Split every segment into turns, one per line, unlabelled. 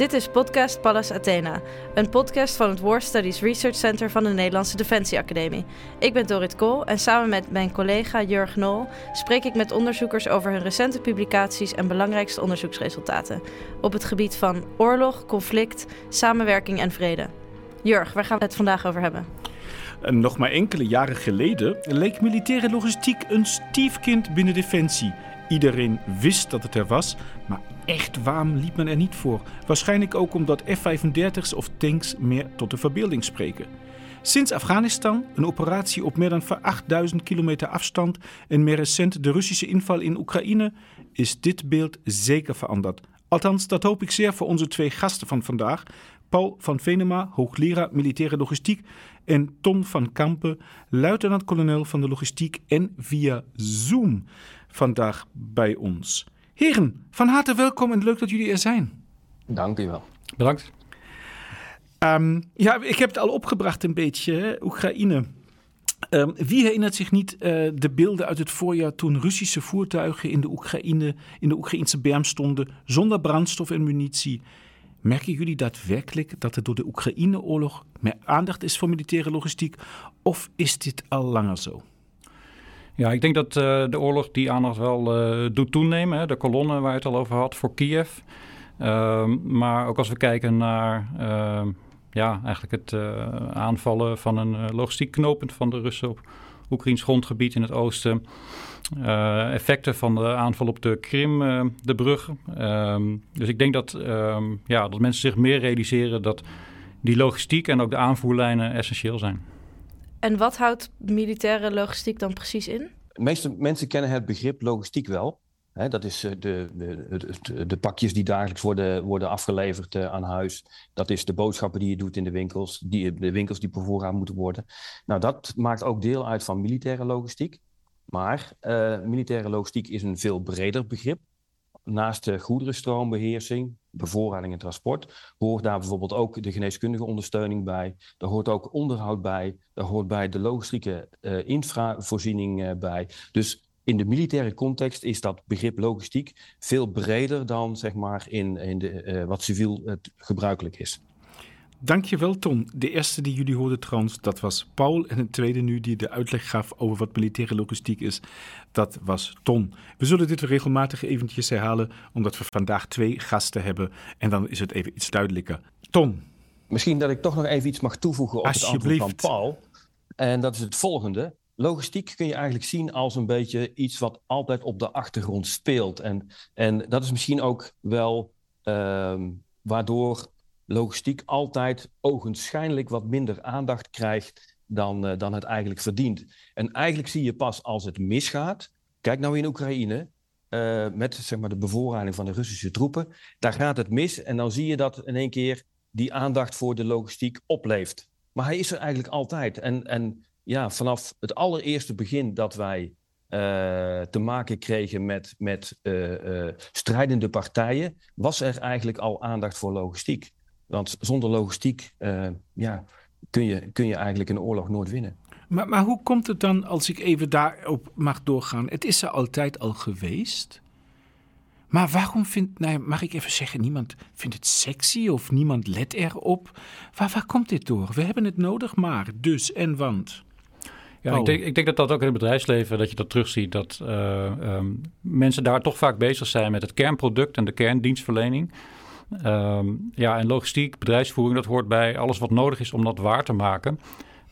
Dit is Podcast Pallas Athena, een podcast van het War Studies Research Center van de Nederlandse Defensie Academie. Ik ben Dorit Kool en samen met mijn collega Jurg Nol spreek ik met onderzoekers over hun recente publicaties en belangrijkste onderzoeksresultaten op het gebied van oorlog, conflict, samenwerking en vrede. Jurg, waar gaan we het vandaag over hebben?
Nog maar enkele jaren geleden leek militaire logistiek een stiefkind binnen Defensie. Iedereen wist dat het er was, maar echt warm liep men er niet voor. Waarschijnlijk ook omdat F-35's of tanks meer tot de verbeelding spreken. Sinds Afghanistan, een operatie op meer dan 8000 kilometer afstand en meer recent de Russische inval in Oekraïne, is dit beeld zeker veranderd. Althans, dat hoop ik zeer voor onze twee gasten van vandaag. Paul van Venema, hoogleraar militaire logistiek, en Ton van Kampen, luitenant-kolonel van de logistiek en via Zoom vandaag bij ons. Heren, van harte welkom en leuk dat jullie er zijn.
Dank u wel.
Bedankt.
Um, ja, ik heb het al opgebracht een beetje, hè? Oekraïne. Um, wie herinnert zich niet uh, de beelden uit het voorjaar toen Russische voertuigen in de Oekraïne, in de Oekraïnse berm stonden, zonder brandstof en munitie? Merken jullie daadwerkelijk dat er door de Oekraïne-oorlog meer aandacht is voor militaire logistiek? Of is dit al langer zo?
Ja, ik denk dat uh, de oorlog die aandacht wel uh, doet toenemen. Hè? De kolonne waar je het al over had voor Kiev. Uh, maar ook als we kijken naar ehm, ja, eigenlijk het uh, aanvallen van een logistiek knooppunt van de Russen op Oekraïns grondgebied in het oosten. Effecten van de aanval op de Krim, de brug. Um, dus ik denk dat, ja, dat mensen zich meer realiseren dat die logistiek en ook de aanvoerlijnen essentieel zijn.
En wat houdt militaire logistiek dan precies in?
De meeste mensen kennen het begrip logistiek wel. Dat is de, de, de, de, pakjes die dagelijks worden, worden afgeleverd uh, aan huis. Dat is de boodschappen die je doet in de winkels. Die, de winkels die bevoorraad moeten worden. Nou, dat maakt ook deel uit van militaire logistiek. Maar uh, militaire logistiek is een veel breder begrip. Naast de goederenstroombeheersing, bevoorrading en transport, hoort daar bijvoorbeeld ook de geneeskundige ondersteuning bij. Daar hoort ook onderhoud bij. Daar hoort bij de logistieke uh, infravoorziening uh, bij. Dus in de militaire context is dat begrip logistiek veel breder dan zeg maar, in, in de, wat civiel gebruikelijk is.
Dankjewel, Ton. De eerste die jullie hoorden trouwens, dat was Paul. En de tweede nu die de uitleg gaf over wat militaire logistiek is, dat was Ton. We zullen dit regelmatig eventjes herhalen, omdat we vandaag twee gasten hebben. En dan is het even iets duidelijker. Ton.
Misschien dat ik toch nog even iets mag toevoegen op het antwoord van Paul. En dat is het volgende. Logistiek kun je eigenlijk zien als een beetje iets wat altijd op de achtergrond speelt. En, en dat is misschien ook wel um, waardoor logistiek altijd ogenschijnlijk wat minder aandacht krijgt dan, uh, dan het eigenlijk verdient. En eigenlijk zie je pas als het misgaat. Kijk nou in Oekraïne. Uh, met zeg maar, de bevoorrading van de Russische troepen. Daar gaat het mis en dan zie je dat in één keer die aandacht voor de logistiek opleeft. Maar hij is er eigenlijk altijd. En, en ja, vanaf het allereerste begin dat wij uh, te maken kregen met, met strijdende partijen, was er eigenlijk al aandacht voor logistiek. Want zonder logistiek uh, ja, kun, je, kun je eigenlijk een oorlog nooit winnen.
Maar, maar hoe komt het dan, als ik even daarop mag doorgaan? Het is er altijd al geweest. Maar waarom vindt, nou, mag ik even zeggen, niemand vindt het sexy of niemand let erop? Waar, waar komt dit door? We hebben het nodig, maar dus en want.
Ja, ik denk, ik denk, dat dat ook in het bedrijfsleven, dat je dat terugziet, dat uh, um, mensen daar toch vaak bezig zijn met het kernproduct en de kerndienstverlening. Um, ja, en logistiek, bedrijfsvoering, dat hoort bij alles wat nodig is om dat waar te maken.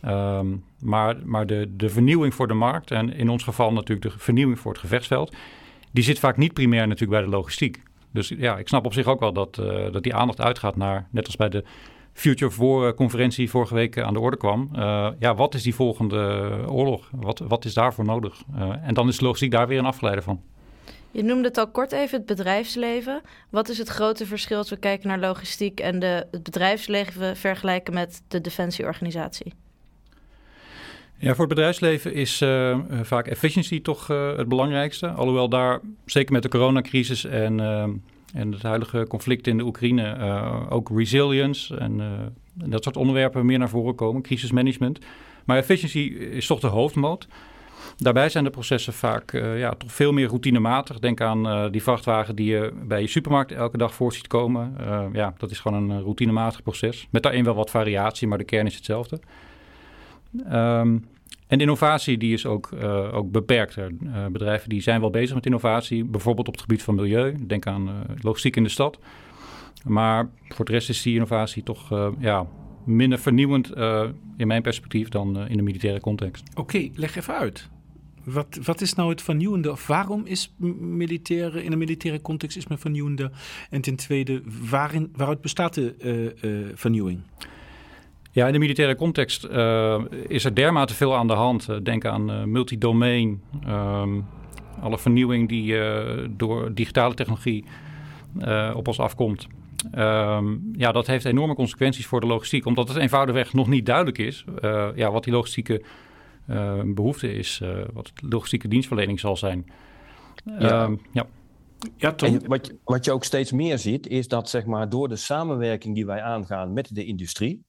Um, maar maar de, de vernieuwing voor de markt, en in ons geval natuurlijk de vernieuwing voor het gevechtsveld, die zit vaak niet primair natuurlijk bij de logistiek. Dus ja, ik snap op zich ook wel dat, uh, dat die aandacht uitgaat naar, net als bij de Future of War conferentie vorige week aan de orde kwam. Ja, wat is die volgende oorlog? Wat, wat is daarvoor nodig? En dan is logistiek daar weer een afgeleider van.
Je noemde het al kort even, het bedrijfsleven. Wat is het grote verschil als we kijken naar logistiek en de, het bedrijfsleven vergelijken met de defensieorganisatie?
Ja, voor het bedrijfsleven is uh, vaak efficiency toch uh, het belangrijkste. Alhoewel daar, zeker met de coronacrisis en, en het huidige conflict in de Oekraïne, ook resilience en, en, dat soort onderwerpen meer naar voren komen, crisismanagement. Maar efficiency is toch de hoofdmoot. Daarbij zijn de processen vaak ja, toch veel meer routinematig. Denk aan die vrachtwagen die je bij je supermarkt elke dag voor ziet komen. ja, dat is gewoon een routinematig proces. Met daarin wel wat variatie, maar de kern is hetzelfde. Um, en innovatie die is ook, ook beperkter. Bedrijven die zijn wel bezig met innovatie, bijvoorbeeld op het gebied van milieu. Denk aan logistiek in de stad. Maar voor de rest is die innovatie toch ja, minder vernieuwend in mijn perspectief dan in de militaire context.
Oké, leg even uit. Wat, wat is nou het vernieuwende? Of waarom is militaire, in een militaire context is men vernieuwende? En ten tweede, waarin, waaruit bestaat de vernieuwing?
Ja, in de militaire context uh, is er dermate veel aan de hand. Denk aan multidomein, um, alle vernieuwing die door digitale technologie op ons afkomt. Um, ja, dat heeft enorme consequenties voor de logistiek, omdat het eenvoudigweg nog niet duidelijk is ja, wat die logistieke behoefte is, wat de logistieke dienstverlening zal zijn.
Ja. Um, ja. Ja, wat, je, wat je ook steeds meer ziet, is dat zeg maar, door de samenwerking die wij aangaan met de industrie,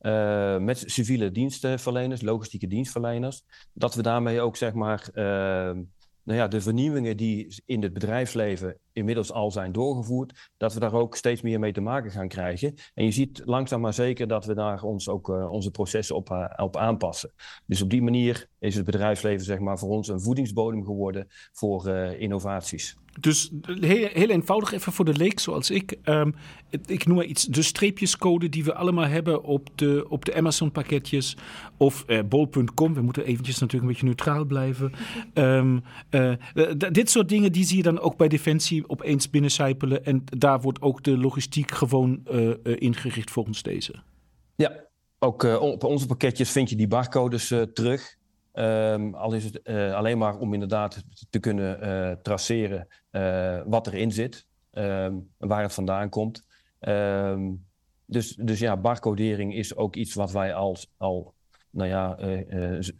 uh, met civiele dienstverleners, logistieke dienstverleners, dat we daarmee ook zeg maar, uh, nou ja, de vernieuwingen die in het bedrijfsleven inmiddels al zijn doorgevoerd, dat we daar ook steeds meer mee te maken gaan krijgen. En je ziet langzaam maar zeker dat we daar ons ook uh, onze processen op, op aanpassen. Dus op die manier is het bedrijfsleven zeg maar, voor ons een voedingsbodem geworden voor innovaties.
Dus heel, heel, eenvoudig even voor de leek zoals ik. Um, ik noem maar iets, de streepjescode die we allemaal hebben op de, op de Amazon pakketjes of uh, bol.com. We moeten eventjes natuurlijk een beetje neutraal blijven. Um, uh, dit soort dingen die zie je dan ook bij Defensie opeens binnencijpelen. En daar wordt ook de logistiek gewoon uh, ingericht volgens deze.
Ja, ook op onze pakketjes vind je die barcodes terug. Um, al is het alleen maar om inderdaad te kunnen traceren wat erin zit, um, waar het vandaan komt. Um, dus, dus ja, barcodering is ook iets wat wij al, al nou ja,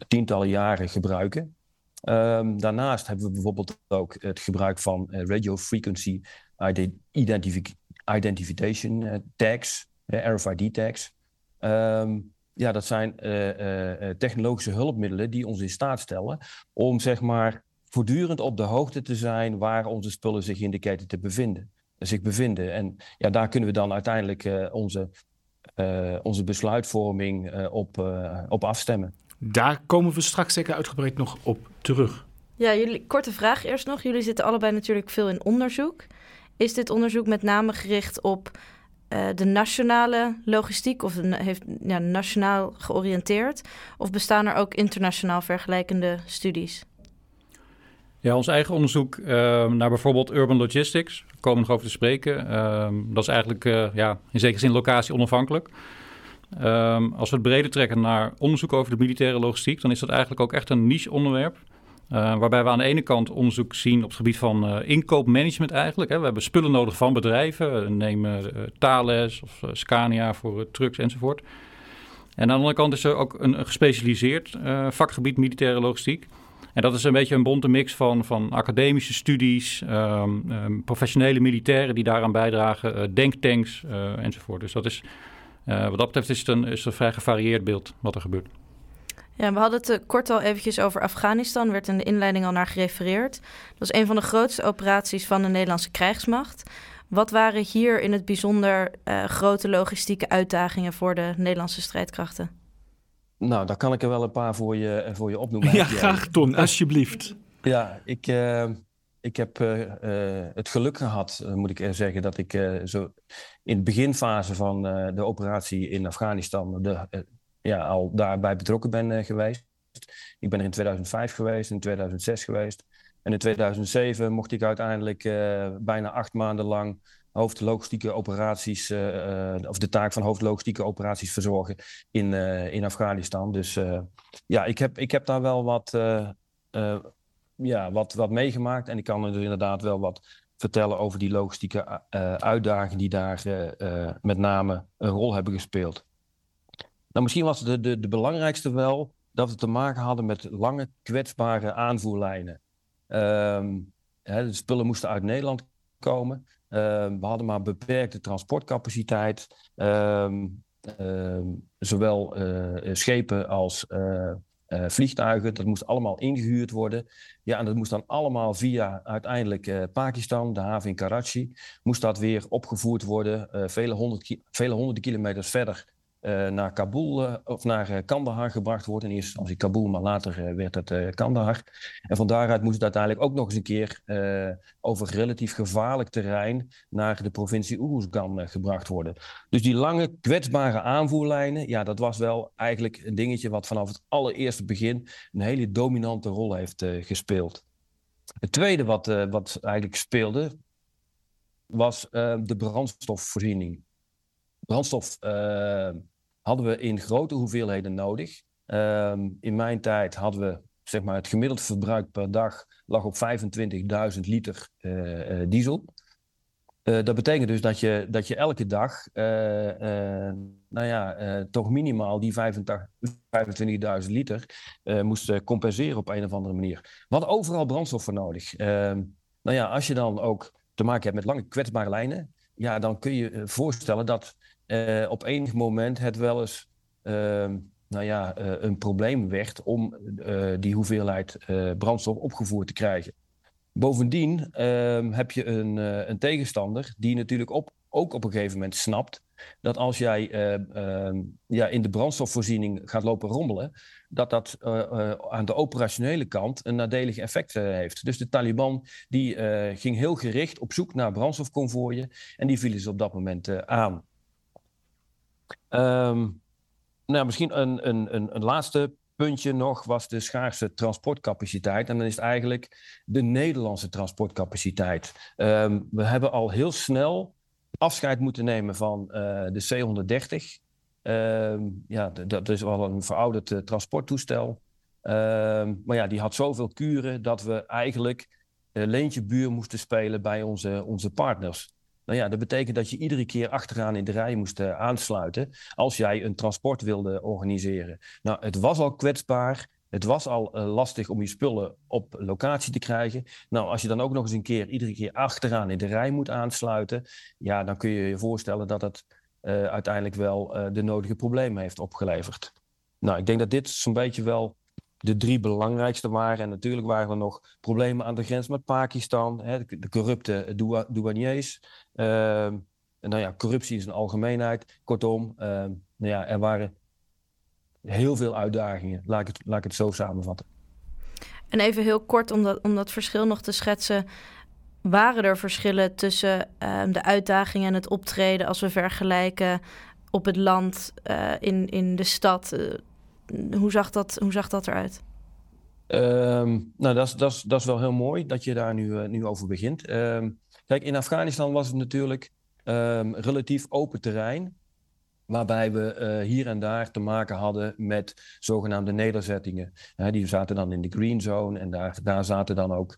tientallen jaren gebruiken. Daarnaast hebben we bijvoorbeeld ook het gebruik van radio frequency identific identification tags, RFID tags. Um, ja, dat zijn uh, technologische hulpmiddelen die ons in staat stellen om zeg maar voortdurend op de hoogte te zijn waar onze spullen zich in de keten te bevinden, zich bevinden. En ja, daar kunnen we dan uiteindelijk onze, onze besluitvorming op, op afstemmen.
Daar komen we straks zeker uitgebreid nog op terug.
Ja, jullie, korte vraag eerst nog. Jullie zitten allebei natuurlijk veel in onderzoek. Is dit onderzoek met name gericht op uh, de nationale logistiek of heeft ja, nationaal georiënteerd? Of bestaan er ook internationaal vergelijkende studies?
Ja, ons eigen onderzoek uh, naar bijvoorbeeld urban logistics, daar komen we nog over te spreken. Uh, dat is eigenlijk uh, ja, in zekere zin locatie onafhankelijk. Ehm, als we het breder trekken naar onderzoek over de militaire logistiek, dan is dat eigenlijk ook echt een niche onderwerp. Uh, waarbij we aan de ene kant onderzoek zien op het gebied van uh, inkoopmanagement eigenlijk. Hè. We hebben spullen nodig van bedrijven. Neem uh, Thales of Scania voor trucks enzovoort. En aan de andere kant is er ook een, gespecialiseerd vakgebied militaire logistiek. En dat is een beetje een bonte mix van, van academische studies, um, professionele militairen die daaraan bijdragen, denktanks enzovoort. Dus dat is, wat dat betreft is het, een, is het een vrij gevarieerd beeld wat er gebeurt.
Ja, we hadden het uh, kort al eventjes over Afghanistan, werd in de inleiding al naar gerefereerd. Dat is een van de grootste operaties van de Nederlandse krijgsmacht. Wat waren hier in het bijzonder uh, grote logistieke uitdagingen voor de Nederlandse strijdkrachten?
Nou, daar kan ik er wel een paar voor je, voor je opnoemen.
Ja, graag Ton, alsjeblieft.
Ja, ik, uh, ik heb het geluk gehad, moet ik zeggen, dat ik zo in de beginfase van de operatie in Afghanistan de, ja, al daarbij betrokken ben geweest. Ik ben er in 2005 geweest, in 2006 geweest. En in 2007 mocht ik uiteindelijk bijna acht maanden lang hoofdlogistieke operaties, of de taak van hoofdlogistieke operaties verzorgen in, in Afghanistan. Dus ja, ik heb, ik heb daar wel wat, ja, wat, wat meegemaakt. En ik kan er inderdaad wel wat vertellen over die logistieke uitdagingen die daar met name een rol hebben gespeeld. Nou, misschien was de, de, de belangrijkste wel dat we te maken hadden met lange kwetsbare aanvoerlijnen. Ehm, hè, de spullen moesten uit Nederland komen. Ehm, we hadden maar beperkte transportcapaciteit. Ehm, zowel schepen als uh, vliegtuigen. Dat moest allemaal ingehuurd worden. Ja, en dat moest dan allemaal via uiteindelijk Pakistan, de haven in Karachi, moest dat weer opgevoerd worden, vele, honderd, vele honderden kilometers verder naar Kabul uh, of naar uh, Kandahar gebracht wordt. In eerste instantie Kabul, maar later werd het Kandahar. En van daaruit moest het uiteindelijk ook nog eens een keer over relatief gevaarlijk terrein naar de provincie Uruzgan gebracht worden. Dus die lange kwetsbare aanvoerlijnen, ja, dat was wel eigenlijk een dingetje wat vanaf het allereerste begin een hele dominante rol heeft gespeeld. Het tweede wat, wat eigenlijk speelde, was de brandstofvoorziening brandstof hadden we in grote hoeveelheden nodig. Ehm, in mijn tijd hadden we zeg maar, het gemiddeld verbruik per dag lag op 25.000 liter uh, diesel. Uh, dat betekent dus dat je, dat je elke dag, nou ja, toch minimaal die 25.000 liter moest compenseren op een of andere manier. Hadden overal brandstof voor nodig. Ehm, nou ja, als je dan ook te maken hebt met lange kwetsbare lijnen, ja, dan kun je voorstellen dat uh, op enig moment het wel eens ehm, nou ja, uh, een probleem werd om uh, die hoeveelheid brandstof opgevoerd te krijgen. Bovendien ehm, heb je een, een, tegenstander die natuurlijk op, ook op een gegeven moment snapt dat als jij ehm, ja, in de brandstofvoorziening gaat lopen rommelen, dat dat aan de operationele kant een nadelig effect heeft. Dus de Taliban die ging heel gericht op zoek naar brandstofconvooien en die vielen ze op dat moment aan. Um, nou, misschien een, een, een, een laatste puntje nog was de schaarse transportcapaciteit. En dan is het eigenlijk de Nederlandse transportcapaciteit. Um, we hebben al heel snel afscheid moeten nemen van uh, de C-130. Um, ja, dat is wel een verouderd uh, transporttoestel. maar ja, die had zoveel kuren dat we eigenlijk uh, leentje buur moesten spelen bij onze, onze partners. Nou ja, dat betekent dat je iedere keer achteraan in de rij moest uh, aansluiten als jij een transport wilde organiseren. Nou, het was al kwetsbaar. Het was al uh, lastig om je spullen op locatie te krijgen. Nou, als je dan ook nog eens een keer iedere keer achteraan in de rij moet aansluiten, ja, dan kun je je voorstellen dat het uh, uiteindelijk wel de nodige problemen heeft opgeleverd. Nou, ik denk dat dit zo'n beetje wel de drie belangrijkste waren. En natuurlijk waren er nog problemen aan de grens met Pakistan, hè, de, corrupte douaniers. Uh, en nou ja, corruptie is een algemeenheid. Kortom, uh, nou ja, er waren heel veel uitdagingen. Laat ik het, laat ik het zo samenvatten.
En even heel kort om dat, om dat verschil nog te schetsen. Waren er verschillen tussen uh, de uitdagingen en het optreden als we vergelijken op het land, uh, in, in de stad? Hoe, zag dat, hoe zag dat eruit?
Um, nou, dat is, wel heel mooi dat je daar nu, nu over begint. Um, Kijk, in Afghanistan was het natuurlijk um, relatief open terrein. Waarbij we uh, hier en daar te maken hadden met zogenaamde nederzettingen. Die zaten dan in de green zone en daar, daar zaten dan ook,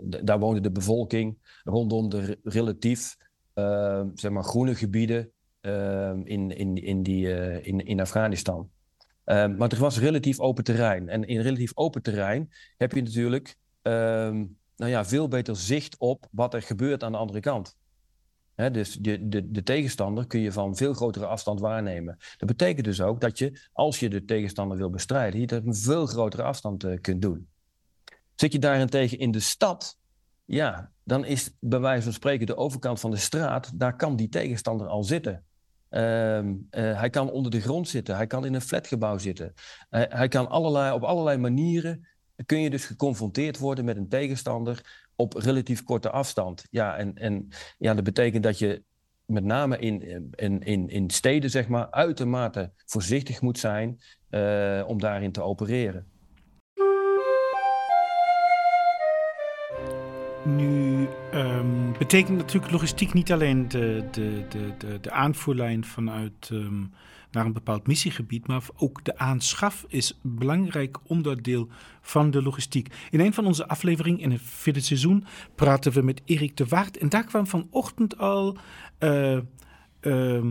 daar woonde de bevolking rondom de relatief ehm, zeg maar groene gebieden in, in, in, die, in, in Afghanistan. Maar er was relatief open terrein. En in relatief open terrein heb je natuurlijk nou ja, veel beter zicht op wat er gebeurt aan de andere kant. dus de, de, de, tegenstander kun je van veel grotere afstand waarnemen. Dat betekent dus ook dat je, als je de tegenstander wil bestrijden, je dat een veel grotere afstand uh, kunt doen. Zit je daarentegen in de stad, ja, dan is bij wijze van spreken de overkant van de straat, daar kan die tegenstander al zitten. Uh, uh, hij kan onder de grond zitten, hij kan in een flatgebouw zitten. Hij kan allerlei, op allerlei manieren kun je dus geconfronteerd worden met een tegenstander op relatief korte afstand. Ja, en, en ja, dat betekent dat je met name in, in, in, in steden, zeg maar, uitermate voorzichtig moet zijn uh, om daarin te opereren.
Nu um, betekent natuurlijk logistiek niet alleen de, de, de, de, de aanvoerlijn vanuit um, naar een bepaald missiegebied, maar ook de aanschaf is een belangrijk onderdeel van de logistiek. In een van onze afleveringen in het vierde seizoen praten we met Erik de Waard en daar kwam vanochtend al uh, uh,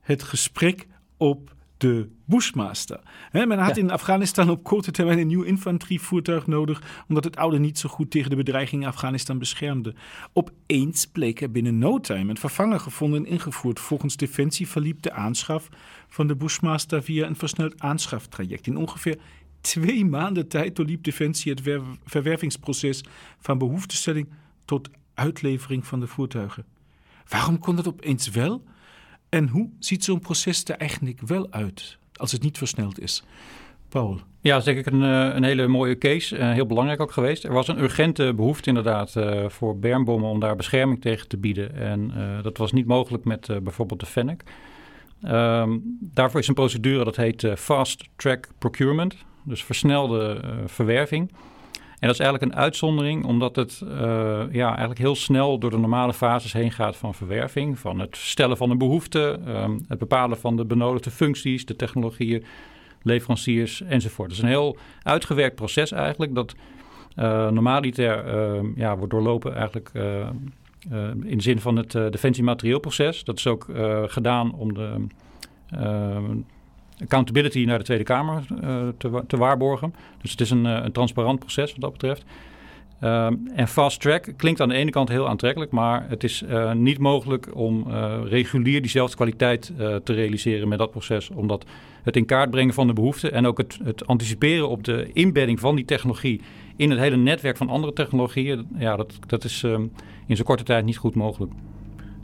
het gesprek op de Bushmaster. men had in Afghanistan op korte termijn een nieuw infanterievoertuig nodig, omdat het oude niet zo goed tegen de bedreiging in Afghanistan beschermde. Opeens bleek er binnen no time een vervanger gevonden en ingevoerd. Volgens Defensie verliep de aanschaf van de Bushmaster via een versneld aanschaftraject. In ongeveer twee maanden tijd doorliep Defensie het verwervingsproces van behoeftestelling tot uitlevering van de voertuigen. Waarom kon dat opeens wel? En hoe ziet zo'n proces er eigenlijk wel uit als het niet versneld is? Paul.
Ja, denk een, eh, een hele mooie case. Uh, heel belangrijk ook geweest. Er was een urgente behoefte inderdaad uh, voor bermbommen om daar bescherming tegen te bieden. En dat was niet mogelijk met bijvoorbeeld de Fennec. Um, daarvoor is een procedure dat heet Fast Track Procurement. Dus versnelde verwerving. En dat is eigenlijk een uitzondering, omdat het ja, eigenlijk heel snel door de normale fases heen gaat van verwerving. Van het stellen van een behoefte, um, het bepalen van de benodigde functies, de technologieën leveranciers enzovoort. Het is een heel uitgewerkt proces eigenlijk dat uh, normaliter uh, ja, wordt doorlopen eigenlijk uh, in de zin van het defensiematerieelproces. Dat is ook gedaan om de accountability naar de Tweede Kamer te, te, waarborgen. Dus het is een, een transparant proces wat dat betreft. Ehm, en fast track klinkt aan de ene kant heel aantrekkelijk, maar het is uh, niet mogelijk om regulier diezelfde kwaliteit te realiseren met dat proces. Omdat het in kaart brengen van de behoeften en ook het, het, anticiperen op de inbedding van die technologie in het hele netwerk van andere technologieën, ja, dat, dat is um, in zo'n korte tijd niet goed mogelijk.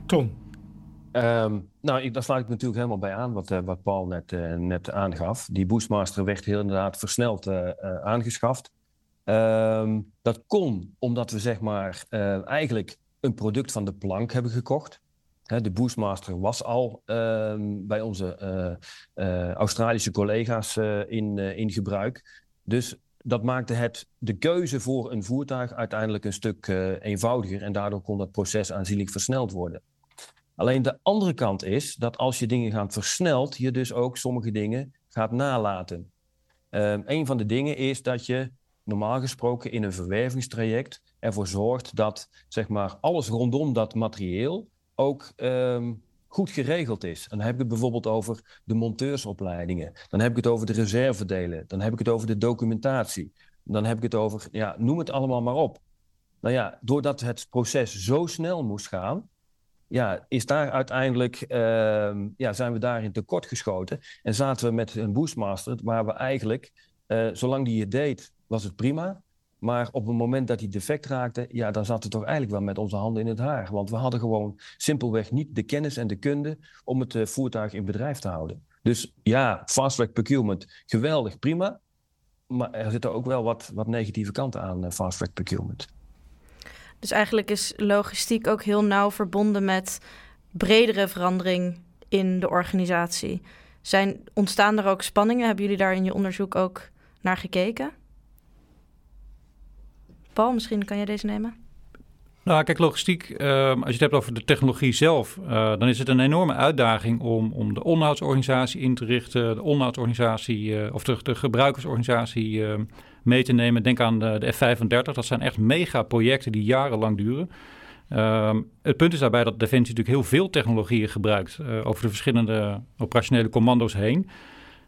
Tom?
Um, nou, ik, daar ik natuurlijk helemaal bij aan wat, wat Paul net, net aangaf. Die Boostmaster werd heel inderdaad versneld aangeschaft. Um, dat kon omdat we zeg maar eigenlijk een product van de plank hebben gekocht. He, de Boostmaster was al uh, bij onze Australische collega's in, in gebruik. Dus dat maakte het de keuze voor een voertuig uiteindelijk een stuk eenvoudiger. En daardoor kon dat proces aanzienlijk versneld worden. Alleen de andere kant is dat als je dingen gaat versneld, je dus ook sommige dingen gaat nalaten. Um, een van de dingen is dat je normaal gesproken in een verwervingstraject ervoor zorgt dat zeg maar, alles rondom dat materieel ook um, goed geregeld is. Dan heb ik het bijvoorbeeld over de monteursopleidingen. Dan heb ik het over de reservedelen. Dan heb ik het over de documentatie. Dan heb ik het over, ja, noem het allemaal maar op. Nou ja, doordat het proces zo snel moest gaan, ja, is daar uiteindelijk, uh, ja, zijn we daarin tekort geschoten. En zaten we met een Boostmaster waar we eigenlijk, uh, zolang die het deed, was het prima. Maar op het moment dat hij defect raakte, ja, dan zat het toch eigenlijk wel met onze handen in het haar. Want we hadden gewoon simpelweg niet de kennis en de kunde om het uh, voertuig in bedrijf te houden. Dus ja, fast track procurement, geweldig, prima. Maar er zitten ook wel wat, wat negatieve kanten aan uh, fast track procurement.
Dus eigenlijk is logistiek ook heel nauw verbonden met bredere verandering in de organisatie. Zijn, ontstaan er ook spanningen? Hebben jullie daar in je onderzoek ook naar gekeken? Paul, misschien kan jij deze nemen?
Nou, kijk, logistiek, uh, als je het hebt over de technologie zelf, uh, dan is het een enorme uitdaging om, om de onderhoudsorganisatie in te richten, de onderhoudsorganisatie uh, of de, de gebruikersorganisatie ehm, mee te nemen. Denk aan de, de F-35, dat zijn echt megaprojecten die jarenlang duren. Ehm, het punt is daarbij dat Defensie natuurlijk heel veel technologieën gebruikt eh, over de verschillende operationele commando's heen.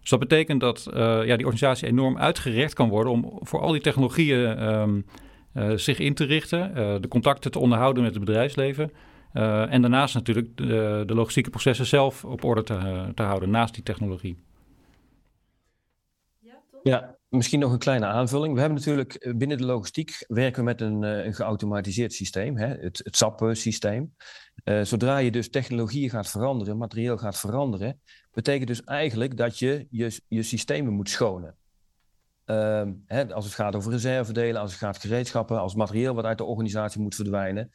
Dus dat betekent dat ja, die organisatie enorm uitgerekt kan worden om voor al die technologieën um, uh, zich in te richten, uh, de contacten te onderhouden met het bedrijfsleven. Uh, en daarnaast natuurlijk de, de, logistieke processen zelf op orde te, te houden, naast die technologie.
Ja, ja, misschien nog een kleine aanvulling. We hebben natuurlijk binnen de logistiek werken we met een, een geautomatiseerd systeem, hè, het, SAP-systeem. zodra je dus technologieën gaat veranderen, materieel gaat veranderen, betekent dus eigenlijk dat je je, je systemen moet schonen. Ehm, hè, als het gaat over reservedelen, als het gaat gereedschappen, als materieel wat uit de organisatie moet verdwijnen.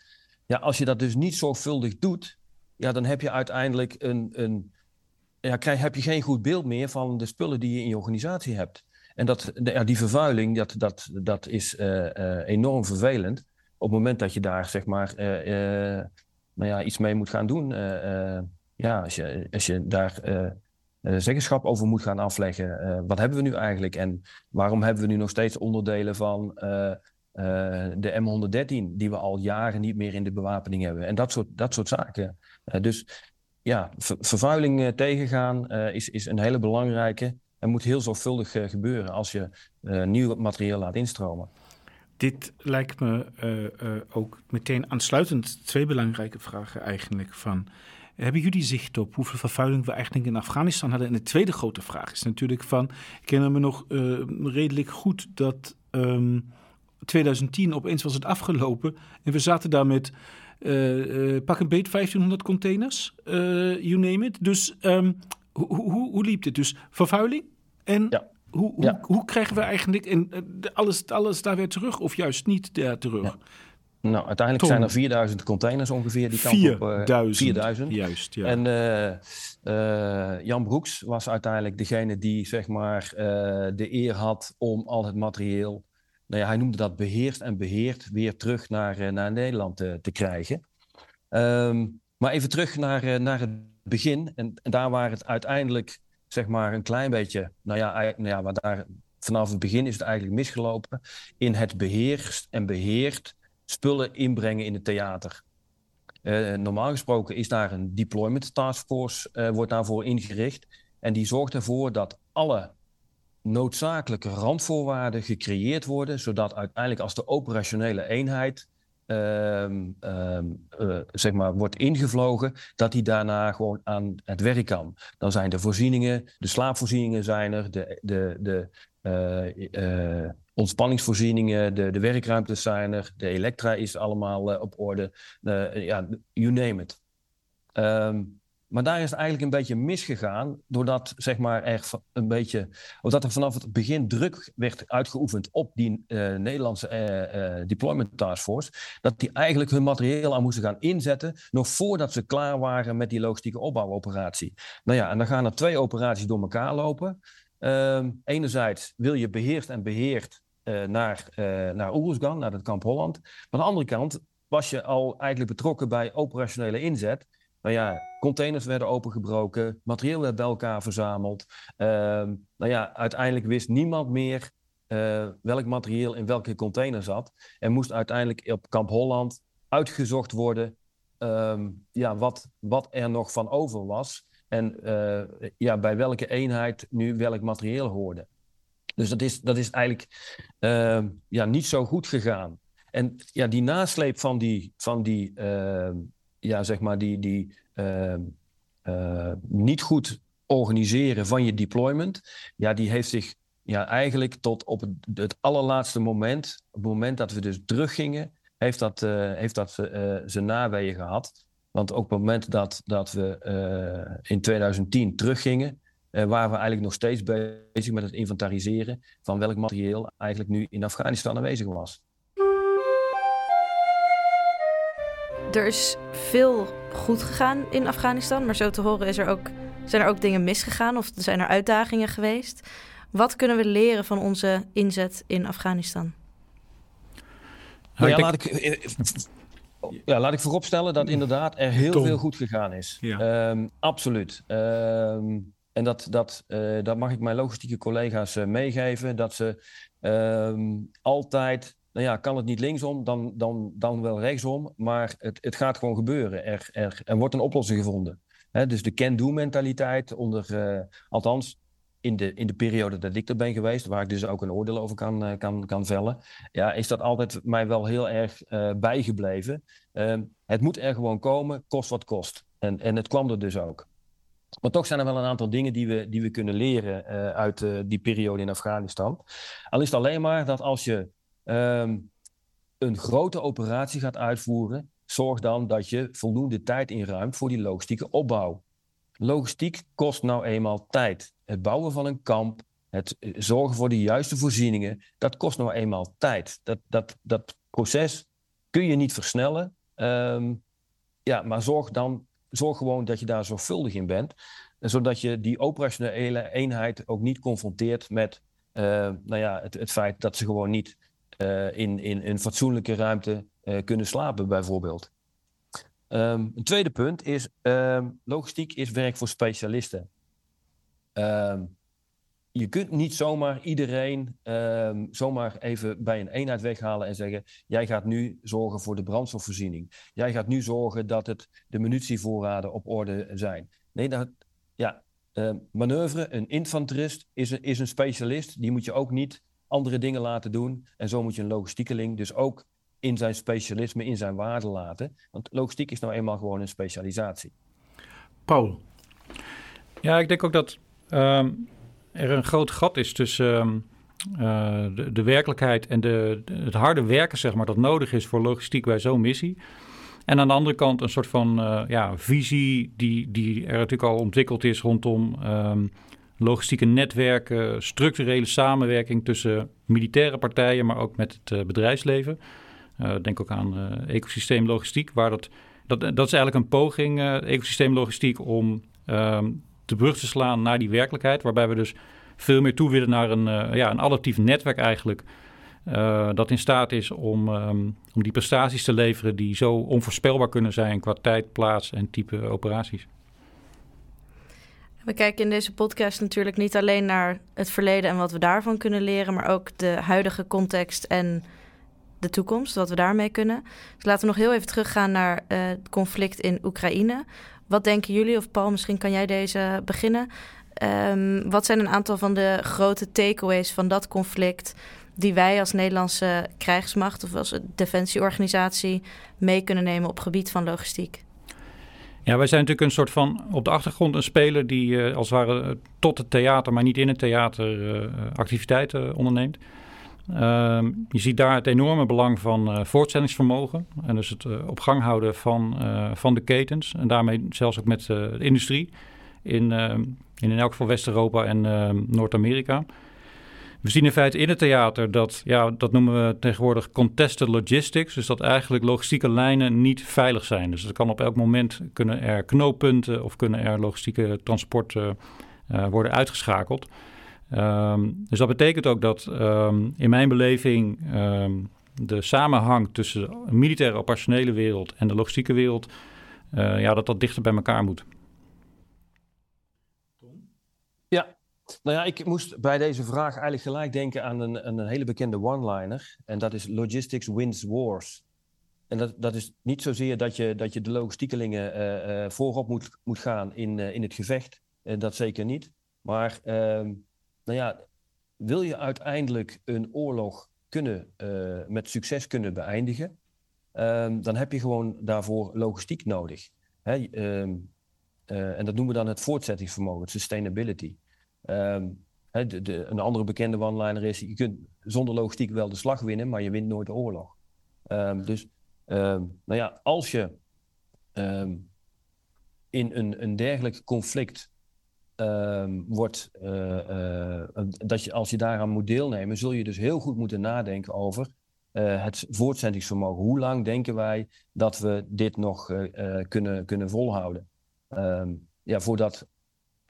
Ja, als je dat dus niet zorgvuldig doet, ja, dan heb je uiteindelijk een, een ja, krijg, heb je geen goed beeld meer van de spullen die je in je organisatie hebt. En dat, ja, die vervuiling, dat, dat, dat is uh, uh, enorm vervelend. Op het moment dat je daar zeg maar, uh, nou ja, iets mee moet gaan doen. ja, als je, als je daar zeggenschap over moet gaan afleggen. Wat hebben we nu eigenlijk en waarom hebben we nu nog steeds onderdelen van de M113 die we al jaren niet meer in de bewapening hebben en dat soort, dat soort zaken. dus ja, ver vervuiling tegengaan is, is een hele belangrijke en moet heel zorgvuldig gebeuren als je nieuw materiaal laat instromen.
Dit lijkt me ook meteen aansluitend twee belangrijke vragen eigenlijk van Hebben jullie zicht op hoeveel vervuiling we eigenlijk in Afghanistan hadden? En de tweede grote vraag is natuurlijk van, ik herinner me nog redelijk goed dat 2010 ehm, opeens was het afgelopen en we zaten daar met pak een beet 1500 containers, you name it. Dus um, hoe, hoe, hoe liep dit? Dus vervuiling en ja. Hoe, hoe, hoe, krijgen we eigenlijk en, alles, alles daar weer terug of juist niet daar terug?
Nou, uiteindelijk zijn er 4000 containers ongeveer die kant
4000. op.
4000.
Juist, ja.
En uh, uh, Jan Broeks was uiteindelijk degene die zeg maar de eer had om al het materieel, nou ja, hij noemde dat beheerst en beheerd, weer terug naar, naar Nederland te, te krijgen. Um, maar even terug naar, naar het begin. En, en, daar waar het uiteindelijk zeg maar een klein beetje, nou ja, nou ja waar daar, vanaf het begin is het eigenlijk misgelopen in het beheerst en beheerd spullen inbrengen in het theater. Uh, normaal gesproken is daar een deployment taskforce, uh, wordt daarvoor ingericht. En die zorgt ervoor dat alle noodzakelijke randvoorwaarden gecreëerd worden, zodat uiteindelijk als de operationele eenheid uh, zeg maar wordt ingevlogen, dat die daarna gewoon aan het werk kan. Dan zijn de voorzieningen, de slaapvoorzieningen zijn er, de, de, de ontspanningsvoorzieningen, de, de werkruimtes zijn er, de elektra is allemaal op orde. Ja, you name it. Um, maar daar is het eigenlijk een beetje misgegaan, doordat zeg maar, er een beetje, omdat er vanaf het begin druk werd uitgeoefend op die uh, Nederlandse deployment task force, dat die eigenlijk hun materieel aan moesten gaan inzetten, nog voordat ze klaar waren met die logistieke opbouwoperatie. Nou ja, en dan gaan er twee operaties door elkaar lopen. Um, enerzijds wil je beheerst en beheerd uh, naar, uh, naar Oeruzgan, naar het kamp Holland. Maar aan de andere kant was je al eigenlijk betrokken bij operationele inzet. Nou ja, containers werden opengebroken, materieel werd bij elkaar verzameld. Uh, nou ja, uiteindelijk wist niemand meer uh, welk materieel in welke container zat. En moest uiteindelijk op kamp Holland uitgezocht worden um, ja, wat, wat er nog van over was. En ja, bij welke eenheid nu welk materieel hoorde. Dus dat is, dat is eigenlijk uh, ja, niet zo goed gegaan. En ja, die nasleep van die, van die, ja, zeg maar die, die uh, niet goed organiseren van je deployment, ja, die heeft zich ja, eigenlijk tot op het, allerlaatste moment, op het moment dat we dus teruggingen, heeft dat, uh, heeft dat uh, zijn naweeën gehad. Want ook op het moment dat, dat we in 2010 teruggingen, uh, waren we eigenlijk nog steeds bezig met het inventariseren van welk materieel eigenlijk nu in Afghanistan aanwezig was.
Er is veel goed gegaan in Afghanistan, maar zo te horen is er ook, zijn er ook dingen misgegaan of zijn er uitdagingen geweest. Wat kunnen we leren van onze inzet in Afghanistan?
Nou ja, laat ik, eh, ja, laat ik vooropstellen dat inderdaad er heel veel goed gegaan is. Ja. Um, absoluut. Um, en dat, dat, uh, dat mag ik mijn logistieke collega's uh, meegeven. Dat ze uh, altijd, nou ja, kan het niet linksom, dan, dan, dan wel rechtsom. Maar het, het gaat gewoon gebeuren. Er, er, er wordt een oplossing gevonden. Dus de can-do-mentaliteit onder, uh, althans in de, in de periode dat ik er ben geweest, waar ik dus ook een oordeel over kan, kan, kan vellen, ja, is dat altijd mij wel heel erg bijgebleven. Ehm, het moet er gewoon komen, kost wat kost. En, en het kwam er dus ook. Maar toch zijn er wel een aantal dingen die we, die we kunnen leren uit die periode in Afghanistan. Al is het alleen maar dat als je um, een grote operatie gaat uitvoeren, zorg dan dat je voldoende tijd inruimt voor die logistieke opbouw. Logistiek kost nou eenmaal tijd. Het bouwen van een kamp, het eh, zorgen voor de juiste voorzieningen, dat kost nou eenmaal tijd. Dat, dat, dat proces kun je niet versnellen. Um, ja, maar zorg dan zorg gewoon dat je daar zorgvuldig in bent. Zodat je die operationele eenheid ook niet confronteert met uh, nou ja, het, het, feit dat ze gewoon niet in, in een fatsoenlijke ruimte uh, kunnen slapen, bijvoorbeeld. Um, een tweede punt is: um, logistiek is werk voor specialisten. Um, je kunt niet zomaar iedereen zomaar even bij een eenheid weghalen en zeggen: Jij gaat nu zorgen voor de brandstofvoorziening. Jij gaat nu zorgen dat het, de munitievoorraden op orde zijn. Nee, dat, ja, manoeuvre, een infanterist is is een specialist. Die moet je ook niet andere dingen laten doen. En zo moet je een logistiekeling dus ook in zijn specialisme, in zijn waarde laten. Want logistiek is nou eenmaal gewoon een specialisatie.
Paul?
Ja, ik denk ook dat ehm, er een groot gat is tussen ehm, eh, de, de, werkelijkheid en de, het harde werken, zeg maar, dat nodig is voor logistiek bij zo'n missie. En aan de andere kant een soort van uh, ja, visie die, die er natuurlijk al ontwikkeld is rondom um, logistieke netwerken, structurele samenwerking tussen militaire partijen, maar ook met het uh, bedrijfsleven. denk ook aan ecosysteemlogistiek, waar dat, dat, dat is eigenlijk een poging, ecosysteemlogistiek, om um, de brug te slaan naar die werkelijkheid, waarbij we dus veel meer toe willen naar een, uh, ja, een adaptief netwerk eigenlijk. Uh, dat in staat is om, um, om die prestaties te leveren die zo onvoorspelbaar kunnen zijn qua tijd, plaats en type operaties.
We kijken in deze podcast natuurlijk niet alleen naar het verleden en wat we daarvan kunnen leren, maar ook de huidige context en de toekomst, wat we daarmee kunnen. Dus laten we nog heel even teruggaan naar uh, het conflict in Oekraïne. Wat denken jullie, of Paul, misschien kan jij deze beginnen? Um, wat zijn een aantal van de grote takeaways van dat conflict die wij als Nederlandse krijgsmacht of als defensieorganisatie mee kunnen nemen op gebied van logistiek?
Ja, wij zijn natuurlijk een soort van op de achtergrond een speler die uh, als het ware tot het theater, maar niet in het theater, uh, activiteiten onderneemt. Uh, je ziet daar het enorme belang van uh, voortzettingsvermogen. En dus het op gang houden van, van de ketens. En daarmee zelfs ook met de industrie in, in, in elk geval West-Europa en Noord-Amerika. We zien in feite in het theater dat, ja, dat noemen we tegenwoordig contested logistics. Dus dat eigenlijk logistieke lijnen niet veilig zijn. Dus er kan op elk moment kunnen er knooppunten of kunnen er logistieke transporten worden uitgeschakeld. Um, dus dat betekent ook dat um, in mijn beleving um, de samenhang tussen de militaire operationele wereld en de logistieke wereld, uh, ja, dat dat dichter bij elkaar moet.
Ja, nou ja, ik moest bij deze vraag eigenlijk gelijk denken aan een, een hele bekende one-liner. En dat is Logistics wins wars. En dat, dat is niet zozeer dat je, dat je de logistiekelingen uh, uh, voorop moet, moet gaan in, in het gevecht. dat zeker niet. Maar nou ja, wil je uiteindelijk een oorlog kunnen, met succes kunnen beëindigen, um, dan heb je gewoon daarvoor logistiek nodig. Hè? Uh, en dat noemen we dan het voortzettingsvermogen, sustainability. De, een andere bekende one-liner is, je kunt zonder logistiek wel de slag winnen, maar je wint nooit de oorlog. dus nou ja, als je in een, een dergelijk conflict wordt, uh, uh, dat je, als je daaraan moet deelnemen, zul je dus heel goed moeten nadenken over uh, het voortzettingsvermogen. Hoe lang denken wij dat we dit nog kunnen, kunnen volhouden? Ja, voordat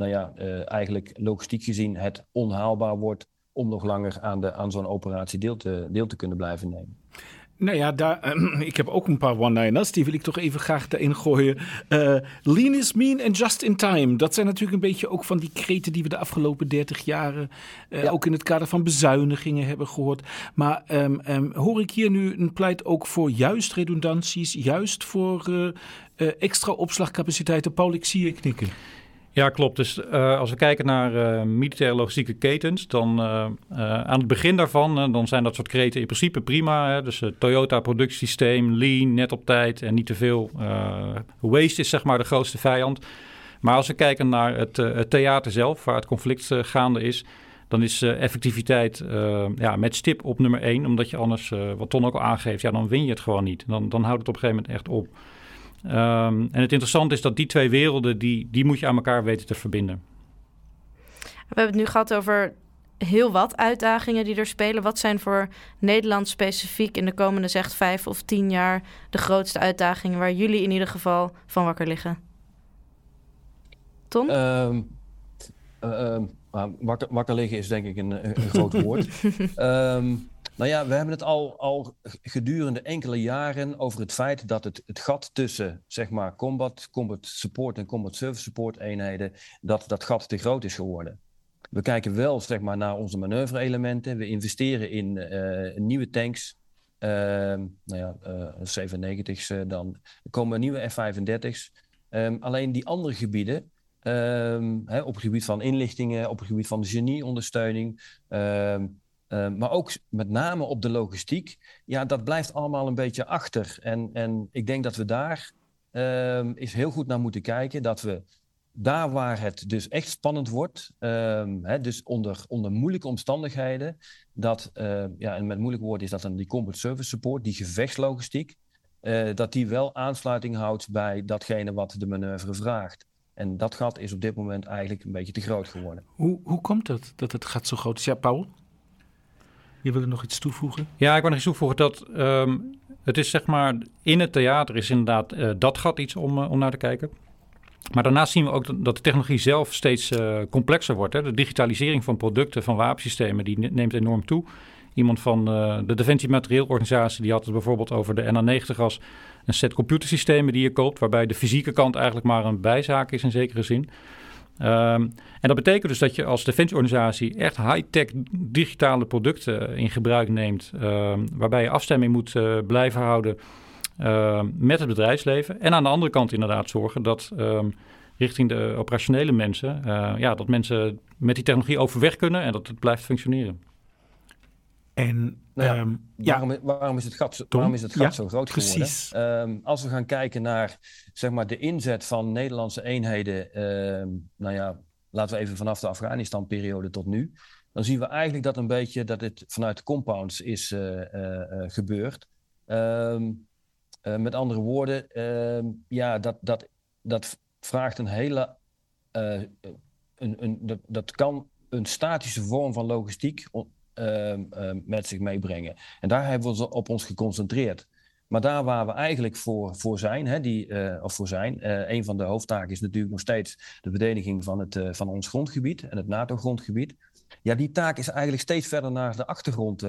nou ja, eigenlijk logistiek gezien het onhaalbaar wordt om nog langer aan, de, aan zo'n operatie deel te, deel te kunnen blijven nemen.
Nou ja, daar, uh, ik heb ook een paar one-liners. Die wil ik toch even graag erin gooien. Uh, lean is mean and just in time. Dat zijn natuurlijk een beetje ook van die kreten die we de afgelopen 30 jaren... Uh, ja. ook in het kader van bezuinigingen hebben gehoord. Maar um, um, hoor ik hier nu een pleit ook voor juist redundanties... juist voor extra opslagcapaciteiten? Paul, ik zie je knikken.
Ja, klopt. Dus uh, als we kijken naar uh, militaire logistieke ketens, dan uh, aan het begin daarvan, dan zijn dat soort kreten in principe prima. Hè? Dus Toyota productiesysteem, lean, net op tijd en niet te veel. waste is zeg maar de grootste vijand. Maar als we kijken naar het, het theater zelf, waar het conflict gaande is, dan is effectiviteit ja, met stip op nummer één. Omdat je anders, wat Ton ook al aangeeft, ja, dan win je het gewoon niet. Dan, dan houdt het op een gegeven moment echt op. Um, en het interessante is dat die twee werelden, die, die moet je aan elkaar weten te verbinden.
We hebben het nu gehad over heel wat uitdagingen die er spelen. Wat zijn voor Nederland specifiek in de komende zeg vijf of tien jaar de grootste uitdagingen waar jullie in ieder geval van wakker liggen? Ton? Um,
uh, wakker, wakker, liggen is denk ik een, een groot woord. um, Nou ja, we hebben het al, al gedurende enkele jaren over het feit dat het, het gat tussen zeg maar, combat, combat support en combat service support eenheden, dat dat gat te groot is geworden. We kijken wel zeg maar, naar onze manoeuvre-elementen. We investeren in uh, nieuwe tanks. Uh, nou ja, uh, 97's uh, dan. Er komen nieuwe F-35's. Um, alleen die andere gebieden, um, hè, op het gebied van inlichtingen, op het gebied van genieondersteuning, um, uh, maar ook met name op de logistiek. Ja, dat blijft allemaal een beetje achter. En, en ik denk dat we daar uh, eens heel goed naar moeten kijken. Dat we daar waar het dus echt spannend wordt, ehm, hè, dus onder, onder moeilijke omstandigheden, dat, uh, ja, en met moeilijk woord is dat dan die combat service support, die gevechtslogistiek, uh, dat die wel aansluiting houdt bij datgene wat de manoeuvre vraagt. En dat gat is op dit moment eigenlijk een beetje te groot geworden.
Hoe, hoe komt het dat het gat zo groot is? Ja, Paul? Je wilde nog iets toevoegen?
Ja, ik wil nog iets toevoegen dat um, het is zeg maar in het theater is inderdaad uh, dat gat iets om, om naar te kijken. Maar daarnaast zien we ook dat de technologie zelf steeds uh, complexer wordt. Hè. De digitalisering van producten, van wapensystemen, die neemt enorm toe. Iemand van de Defensie Materieelorganisatie die had het bijvoorbeeld over de NA90 als een set computersystemen die je koopt, waarbij de fysieke kant eigenlijk maar een bijzaak is in zekere zin. Um, en dat betekent dus dat je als defensieorganisatie echt high-tech digitale producten in gebruik neemt, um, waarbij je afstemming moet uh, blijven houden uh, met het bedrijfsleven. En aan de andere kant inderdaad zorgen dat richting de operationele mensen, uh, ja, dat mensen met die technologie overweg kunnen en dat het blijft functioneren.
En nou ja, um, waarom, ja. waarom, is het gat, waarom is het gat ja, zo groot precies. geworden? Um, als we gaan kijken naar zeg maar, de inzet van Nederlandse eenheden, nou ja, laten we even vanaf de Afghanistan-periode tot nu, dan zien we eigenlijk dat een beetje dat het vanuit de compounds is uh, uh, gebeurd. Um, uh, met andere woorden, ja, dat, dat, dat vraagt een hele. Uh, een, een, dat, dat kan een statische vorm van logistiek ehm, ehm, met zich meebrengen. En daar hebben we op ons geconcentreerd. Maar daar waar we eigenlijk voor, voor zijn, hè, die, of voor zijn, een van de hoofdtaken is natuurlijk nog steeds de verdediging van, het, van ons grondgebied en het NATO-grondgebied. Ja, die taak is eigenlijk steeds verder naar de achtergrond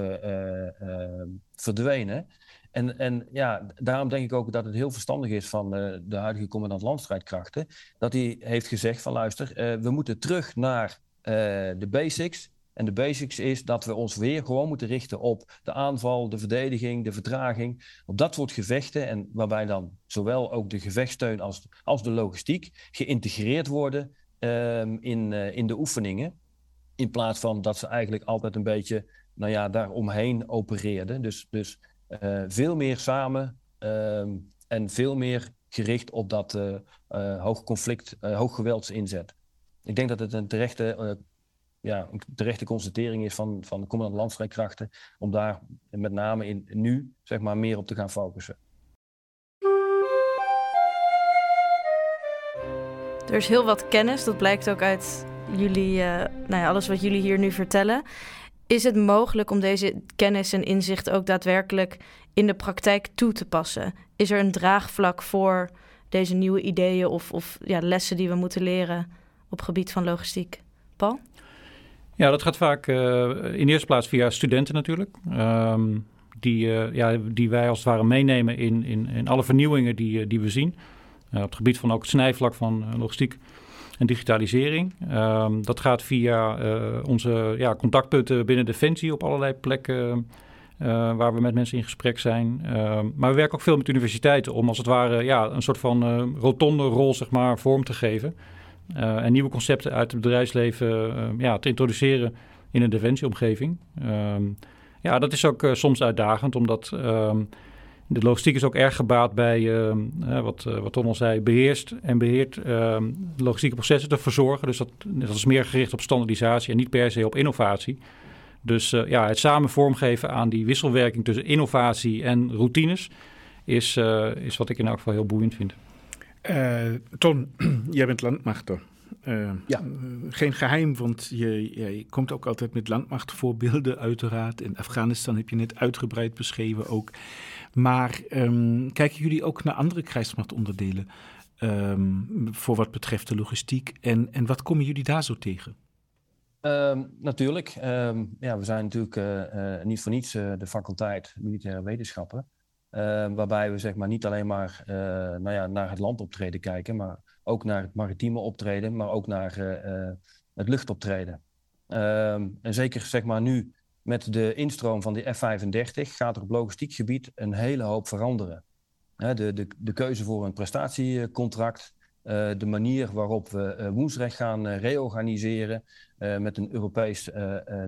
verdwenen. En, en ja, daarom denk ik ook dat het heel verstandig is van uh, de huidige commandant landstrijdkrachten, dat hij heeft gezegd van luister, uh, we moeten terug naar uh, de basics. En de basics is dat we ons weer gewoon moeten richten op de aanval, de verdediging, de vertraging, op dat soort gevechten. En waarbij dan zowel ook de gevechtssteun als, als de logistiek geïntegreerd worden um, in, in de oefeningen. In plaats van dat ze eigenlijk altijd een beetje, nou ja, daaromheen opereerden. Dus, dus uh, veel meer samen uh, en veel meer gericht op dat uh, hoog conflict, hoog geweldsinzet. Ik denk dat het een terechte, ja, een terechte constatering is van, van de commandant landstrijdkrachten om daar met name in, nu zeg maar, meer op te gaan focussen.
Er is heel wat kennis, dat blijkt ook uit jullie, nou ja, alles wat jullie hier nu vertellen. Is het mogelijk om deze kennis en inzicht ook daadwerkelijk in de praktijk toe te passen? Is er een draagvlak voor deze nieuwe ideeën of, of ja, lessen die we moeten leren op gebied van logistiek? Paul?
Ja, dat gaat vaak uh, in eerste plaats via studenten natuurlijk. Um, die, uh, ja, die wij als het ware meenemen in, in, in alle vernieuwingen die, uh, die we zien. op het gebied van ook het snijvlak van logistiek en digitalisering. Um, dat gaat via onze ja, contactpunten binnen Defensie op allerlei plekken. Waar we met mensen in gesprek zijn. Uh, maar we werken ook veel met universiteiten om als het ware ja, een soort van rotonde rol zeg maar, vorm te geven. En nieuwe concepten uit het bedrijfsleven ja, te introduceren in een defensieomgeving. Ehm, ja, dat is ook soms uitdagend, omdat ehm, de logistiek is ook erg gebaat bij, uh, wat, wat Tom al zei, beheerst en beheert logistieke processen te verzorgen. Dus dat, dat is meer gericht op standaardisatie en niet per se op innovatie. Dus eh, ja, het samen vormgeven aan die wisselwerking tussen innovatie en routines is, eh, is wat ik in elk geval heel boeiend vind.
Ton, jij bent landmachter. Uh, ja. geen geheim, want je, je, komt ook altijd met landmachtvoorbeelden, uiteraard. In Afghanistan heb je net uitgebreid beschreven ook. Maar um, kijken jullie ook naar andere krijgsmachtonderdelen um, voor wat betreft de logistiek? En, en wat komen jullie daar zo tegen?
Um, natuurlijk. ja, we zijn natuurlijk uh, uh, niet voor niets de faculteit militaire wetenschappen. Waarbij we zeg maar, niet alleen maar nou ja, naar het landoptreden kijken, maar ook naar het maritieme optreden, maar ook naar het luchtoptreden. en zeker zeg maar, nu met de instroom van de F-35 gaat er op logistiek gebied een hele hoop veranderen. de, de, de keuze voor een prestatiecontract, uh, de manier waarop we uh, woensrecht gaan uh, reorganiseren met een Europees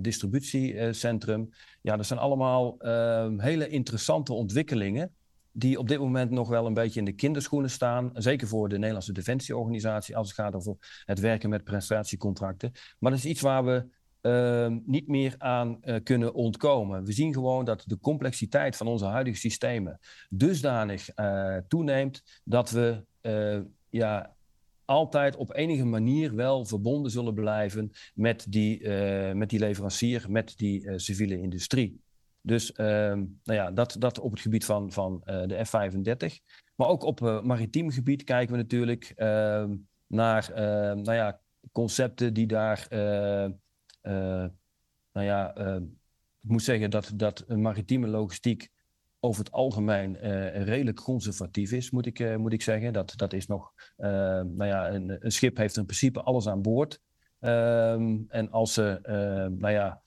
distributiecentrum. Ja, dat zijn allemaal ehm, hele interessante ontwikkelingen die op dit moment nog wel een beetje in de kinderschoenen staan. Zeker voor de Nederlandse Defensieorganisatie als het gaat over het werken met prestatiecontracten. Maar dat is iets waar we uh, niet meer aan kunnen ontkomen. We zien gewoon dat de complexiteit van onze huidige systemen dusdanig toeneemt dat we ja, altijd op enige manier wel verbonden zullen blijven met die, met die leverancier, met die civiele industrie. Dus ehm, nou ja, dat, dat op het gebied van, van de F-35. Maar ook op maritiem gebied kijken we natuurlijk ehm, naar nou ja, concepten die daar eh, nou ja, eh, ik moet zeggen dat, dat maritieme logistiek over het algemeen uh, redelijk conservatief is, moet ik, moet ik zeggen. Dat, dat is nog, nou ja, een, een, schip heeft in principe alles aan boord. Ehm, en als ze, nou ja,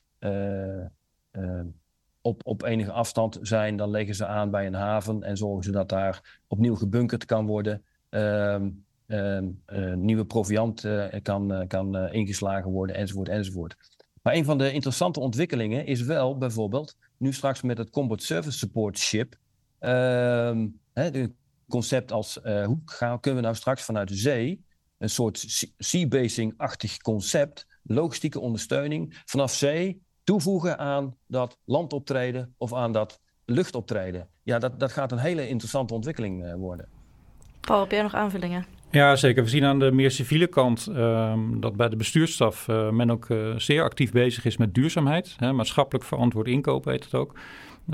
op, op enige afstand zijn, dan leggen ze aan bij een haven en zorgen ze dat daar opnieuw gebunkerd kan worden. Ehm, Ehm, eh, nieuwe proviant eh, kan, eh, kan ingeslagen worden, enzovoort, enzovoort. Maar een van de interessante ontwikkelingen is wel bijvoorbeeld, nu straks met het Combat Service Support Ship, het concept als hoe gaan, kunnen we nou straks vanuit de zee een soort sea-basing-achtig concept, logistieke ondersteuning vanaf zee toevoegen aan dat landoptreden of aan dat luchtoptreden. Ja, dat, dat gaat een hele interessante ontwikkeling worden.
Paul, heb jij nog aanvullingen?
Ja, zeker. We zien aan de meer civiele kant ehm, dat bij de bestuursstaf uh, men ook uh, zeer actief bezig is met duurzaamheid. Hè, maatschappelijk verantwoord inkopen heet het ook.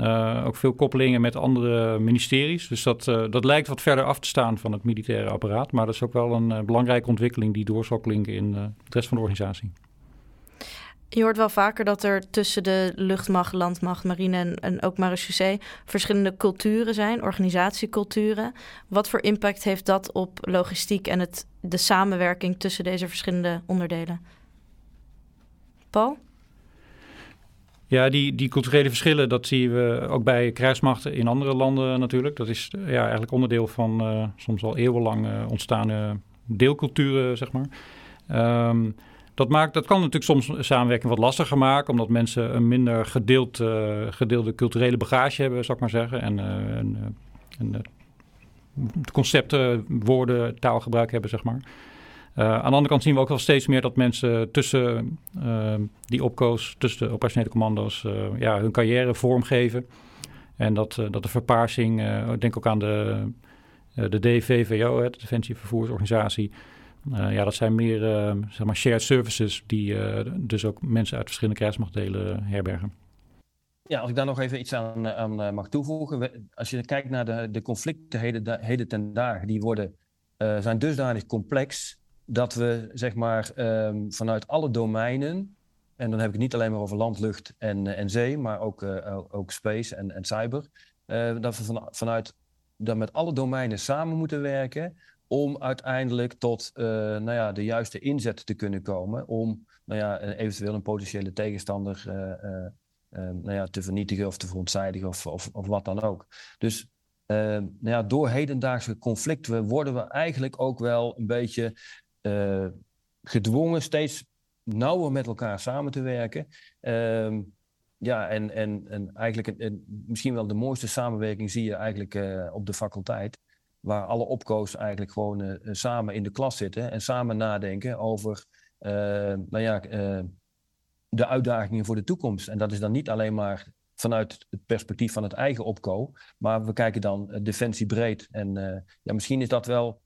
Uh, ook veel koppelingen met andere ministeries. Dus dat, dat lijkt wat verder af te staan van het militaire apparaat. Maar dat is ook wel een belangrijke ontwikkeling die door zal klinken in de rest van de organisatie.
Je hoort wel vaker dat er tussen de luchtmacht, landmacht, marine en, en ook marechaussee verschillende culturen zijn, organisatieculturen. Wat voor impact heeft dat op logistiek en het, de samenwerking tussen deze verschillende onderdelen? Paul?
Ja, die, die culturele verschillen, dat zien we ook bij krijgsmachten in andere landen natuurlijk. Dat is ja, eigenlijk onderdeel van uh, soms al eeuwenlang uh, ontstaande deelculturen, zeg maar. Um, dat, maakt, dat kan natuurlijk soms samenwerking wat lastiger maken, omdat mensen een minder gedeeld, uh, gedeelde culturele bagage hebben, zou ik maar zeggen. En, en, en concepten, woorden, taalgebruik hebben, zeg maar. Aan de andere kant zien we ook wel steeds meer dat mensen tussen die opkoos, tussen de operationele commando's, ja, hun carrière vormgeven. En dat, dat de verpaarsing, denk ook aan de, de DVVO, de Defensie Vervoersorganisatie, uh, ja, dat zijn meer uh, zeg maar shared services die uh, dus ook mensen uit verschillende krijgsmachtdelen herbergen.
Ja, als ik daar nog even iets aan, aan mag toevoegen. Als je kijkt naar de, de conflicten heden, ten dagen, die worden, zijn dusdanig complex dat we zeg maar um, vanuit alle domeinen, en dan heb ik het niet alleen maar over land, lucht en, en zee, maar ook, ook space en, en cyber, dat we van, vanuit dat met alle domeinen samen moeten werken om uiteindelijk tot uh, nou ja, de juiste inzet te kunnen komen om nou ja, eventueel een potentiële tegenstander uh, nou ja, te vernietigen of te verontzijdigen of, of, of wat dan ook. Dus nou ja, door hedendaagse conflicten worden we eigenlijk ook wel een beetje gedwongen steeds nauwer met elkaar samen te werken. Ehm, ja, en, en, en eigenlijk een, misschien wel de mooiste samenwerking zie je eigenlijk op de faculteit waar alle opkoos eigenlijk gewoon uh, samen in de klas zitten en samen nadenken over uh, nou ja, de uitdagingen voor de toekomst. En dat is dan niet alleen maar vanuit het perspectief van het eigen opko, maar we kijken dan defensie breed. En ja, misschien is dat wel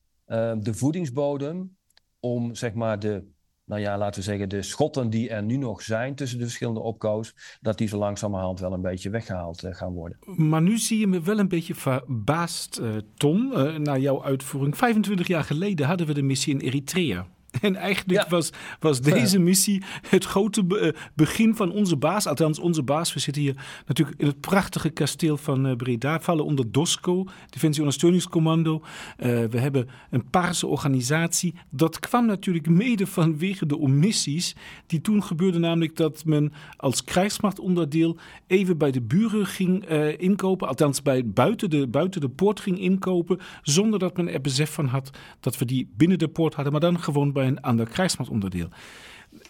de voedingsbodem om zeg maar de nou ja, laten we zeggen, de schotten die er nu nog zijn tussen de verschillende opkoos, dat die zo langzamerhand wel een beetje weggehaald uh, gaan worden.
Maar nu zie je me wel een beetje verbaasd, uh, Tom, uh, naar jouw uitvoering. 25 jaar geleden hadden we de missie in Eritrea. En eigenlijk was, was deze missie het grote be begin van onze baas. Althans, onze baas. We zitten hier natuurlijk in het prachtige kasteel van uh, Breda. Vallen onder DOSCO, Defensie Ondersteuningscommando. Uh, we hebben een paarse organisatie. Dat kwam natuurlijk mede vanwege de omissies. Die toen gebeurde namelijk dat men als krijgsmachtonderdeel even bij de buren ging inkopen. Althans, bij, buiten, de, buiten de poort ging inkopen. Zonder dat men er besef van had dat we die binnen de poort hadden. Maar dan gewoon bij een ander krijgsmachtonderdeel.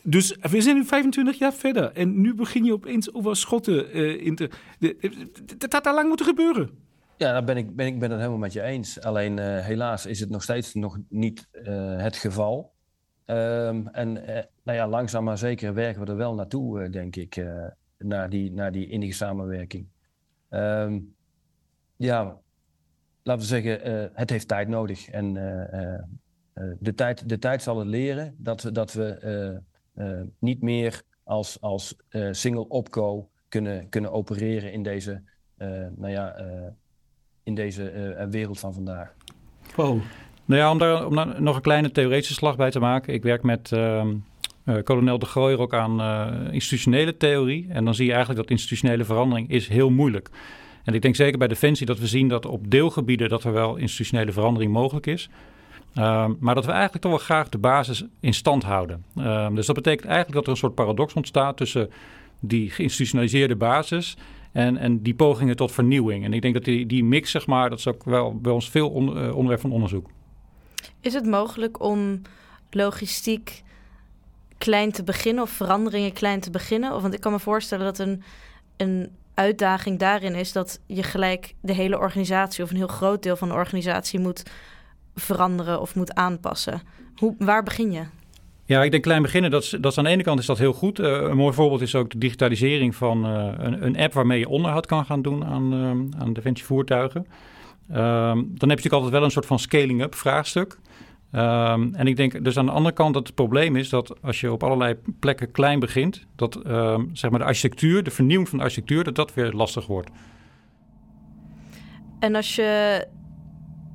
Dus we zijn nu 25 jaar verder en nu begin je opeens over schotten uh, in te... Dat had al lang moeten gebeuren.
Ja, daar ben ik, ben ik ben het helemaal met je eens. Alleen helaas is het nog steeds nog niet het geval. Ehm, en nou ja, langzaam maar zeker werken we er wel naartoe, denk ik, naar, die, naar die innige samenwerking. Ehm, ja, laten we zeggen, het heeft tijd nodig. En de, tijd, de tijd zal het leren dat we, dat we niet meer als, als single opco kunnen, kunnen opereren in deze, nou ja, in deze wereld van vandaag.
Wow. Nou ja, om daar, om nog een kleine theoretische slag bij te maken. Ik werk met uh, kolonel de Gooier ook aan uh, institutionele theorie. En dan zie je eigenlijk dat institutionele verandering is heel moeilijk. En ik denk zeker bij Defensie dat we zien dat op deelgebieden dat er wel institutionele verandering mogelijk is. Uh, maar dat we eigenlijk toch wel graag de basis in stand houden. Ehm, dus dat betekent eigenlijk dat er een soort paradox ontstaat tussen die geïnstitutionaliseerde basis en, en die pogingen tot vernieuwing. En ik denk dat die, die mix, zeg maar, dat is ook wel bij ons veel onderwerp van onderzoek.
Is het mogelijk om logistiek klein te beginnen of veranderingen klein te beginnen? Of, want ik kan me voorstellen dat een, een uitdaging daarin is dat je gelijk de hele organisatie of een heel groot deel van de organisatie moet veranderen of moet aanpassen. Hoe, waar begin je?
Ja, ik denk klein beginnen, dat is, dat is aan de ene kant is dat heel goed. Uh, een mooi voorbeeld is ook de digitalisering van uh, een, een, app waarmee je onderhoud kan gaan doen aan, uh, aan defensie voertuigen. Um, dan heb je natuurlijk altijd wel een soort van scaling-up vraagstuk. Um, en ik denk dus aan de andere kant dat het probleem is dat als je op allerlei plekken klein begint, dat um, zeg maar de architectuur, de vernieuwing van de architectuur, dat dat weer lastig wordt.
En als je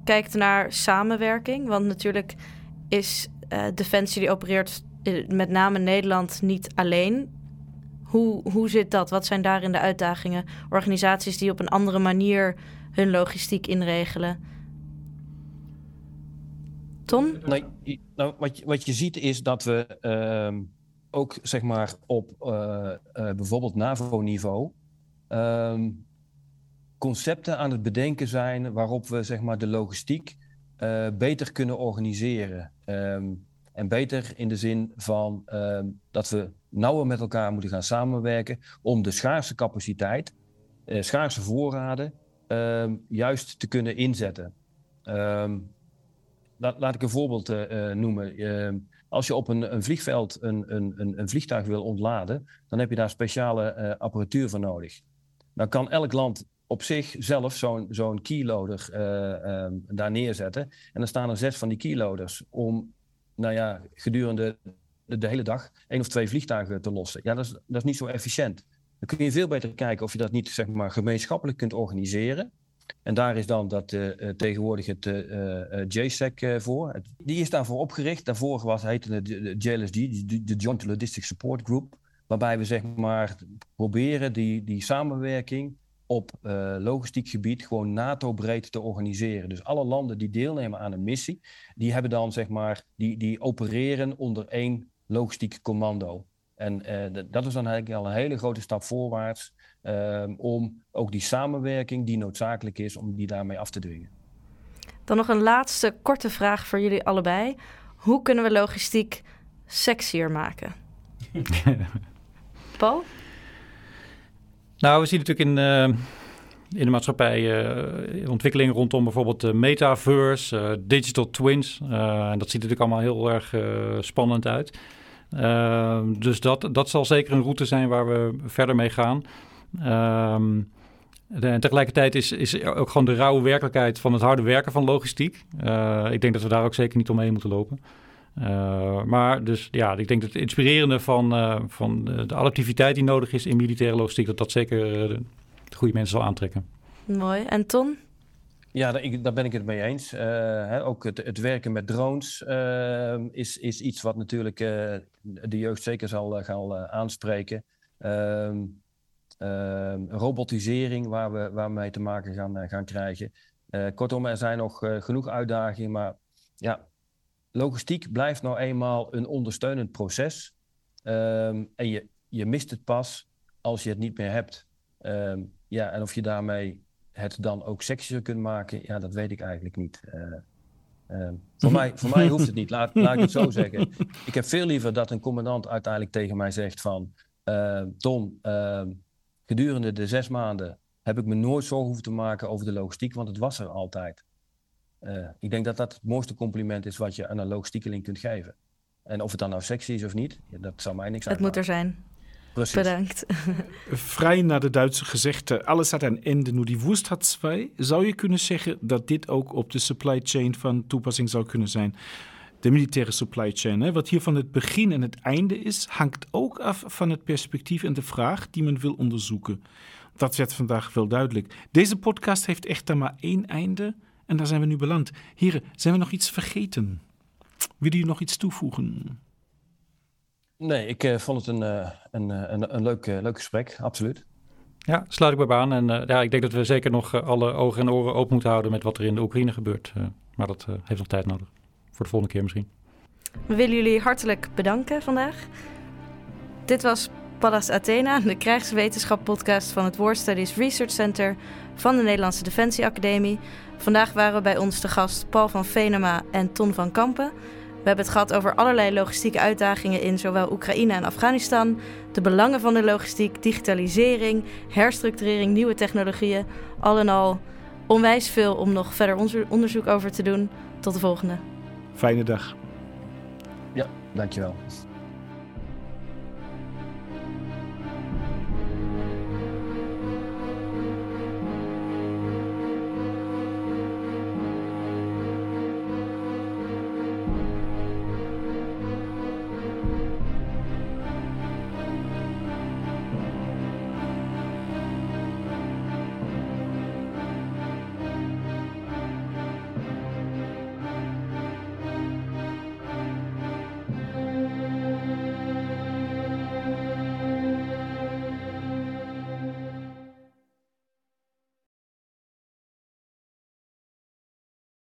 kijkt naar samenwerking, want natuurlijk is uh, Defensie die opereert met name Nederland niet alleen. Hoe, hoe zit dat? Wat zijn daarin de uitdagingen? Organisaties die op een andere manier hun logistiek inregelen. Ton?
Nou, nou, wat, je, wat je ziet is dat we uh, ook zeg maar op uh, bijvoorbeeld NAVO-niveau ehm, concepten aan het bedenken zijn waarop we zeg maar, de logistiek uh, beter kunnen organiseren. Um, en beter in de zin van um, dat we nauwer met elkaar moeten gaan samenwerken om de schaarse capaciteit, uh, schaarse voorraden, um, juist te kunnen inzetten. Laat, laat, ik een voorbeeld uh, noemen. als je op een, een vliegveld een, een, een, vliegtuig wil ontladen, dan heb je daar speciale apparatuur voor nodig. Dan kan elk land op zich zelf zo'n zo'n keyloader uh, um, daar neerzetten. En dan staan er zes van die keyloaders om, nou ja, gedurende de, hele dag één of twee vliegtuigen te lossen. Ja, dat is, dat is niet zo efficiënt. Dan kun je veel beter kijken of je dat niet zeg maar, gemeenschappelijk kunt organiseren. En daar is dan dat, uh, tegenwoordig het uh, JSEC voor. Die is daarvoor opgericht. Daarvoor was, heette de JLSG, de Joint Logistics Support Group. Waarbij we zeg maar, proberen die, die samenwerking op uh, logistiek gebied gewoon NATO-breed te organiseren. Dus alle landen die deelnemen aan een missie, die hebben dan zeg maar, die, die opereren onder één logistiek commando. En uh, dat is dan eigenlijk al een hele grote stap voorwaarts um, om ook die samenwerking die noodzakelijk is, om die daarmee af te dwingen.
Dan nog een laatste korte vraag voor jullie allebei. Hoe kunnen we logistiek sexier maken? Paul?
Nou, we zien natuurlijk in, uh, in de maatschappij uh, ontwikkelingen rondom bijvoorbeeld de metaverse, uh, digital twins. en dat ziet natuurlijk allemaal heel erg spannend uit. dus dat, dat zal zeker een route zijn waar we verder mee gaan. Ehm, en tegelijkertijd is, is ook gewoon de rauwe werkelijkheid van het harde werken van logistiek. ik denk dat we daar ook zeker niet omheen moeten lopen. Uh, maar dus ja, ik denk dat het inspirerende van, uh, van de adaptiviteit die nodig is in militaire logistiek, dat dat zeker uh, de goede mensen zal aantrekken.
Mooi. En Ton?
Ja, daar, daar, ben ik het mee eens. Hè, ook het, het, werken met drones is, is iets wat natuurlijk de jeugd zeker zal gaan aanspreken. Ehm, ehm, robotisering, waar we, waar we mee te maken gaan, gaan krijgen. kortom, er zijn nog genoeg uitdagingen, maar ja, logistiek blijft nou eenmaal een ondersteunend proces. Um, en je, je mist het pas als je het niet meer hebt. Um, ja, en of je daarmee het dan ook sexier kunt maken, ja, dat weet ik eigenlijk niet. Uh, um, voor, mij, voor mij hoeft het niet, laat, laat ik het zo zeggen. Ik heb veel liever dat een commandant uiteindelijk tegen mij zegt van... Uh, Tom, gedurende de zes maanden heb ik me nooit zorgen hoeven te maken over de logistiek, want het was er altijd. Uh, ik denk dat dat het mooiste compliment is wat je aan een logistiekeling kunt geven. En of het dan nou sexy is of niet, dat zou mij niks
Het moet er zijn. Precies. Bedankt.
Vrij naar de Duitse gezegde, alles had een einde, nu die woest had zwei. Zou je kunnen zeggen dat dit ook op de supply chain van toepassing zou kunnen zijn? De militaire supply chain, hè? wat hier van het begin en het einde is, hangt ook af van het perspectief en de vraag die men wil onderzoeken. Dat werd vandaag wel duidelijk. Deze podcast heeft echter maar één einde en daar zijn we nu beland. Heren, zijn we nog iets vergeten? Willen jullie nog iets toevoegen?
Nee, ik uh, vond het een, uh, een, uh, een, een leuk, leuk gesprek, absoluut.
Ja, sluit ik bij aan. En ja, ik denk dat we zeker nog alle ogen en oren open moeten houden met wat er in de Oekraïne gebeurt. maar dat heeft nog tijd nodig. Voor de volgende keer misschien.
We willen jullie hartelijk bedanken vandaag. Dit was Pallas Athena, de krijgswetenschap podcast van het War Studies Research Center van de Nederlandse Defensie Academie. Vandaag waren bij ons de gast Paul van Venema en Ton van Kampen. We hebben het gehad over allerlei logistieke uitdagingen in zowel Oekraïne en Afghanistan, de belangen van de logistiek, digitalisering, herstructurering, nieuwe technologieën. Al in al onwijs veel om nog verder onderzoek over te doen. Tot de volgende.
Fijne dag.
Ja, dankjewel.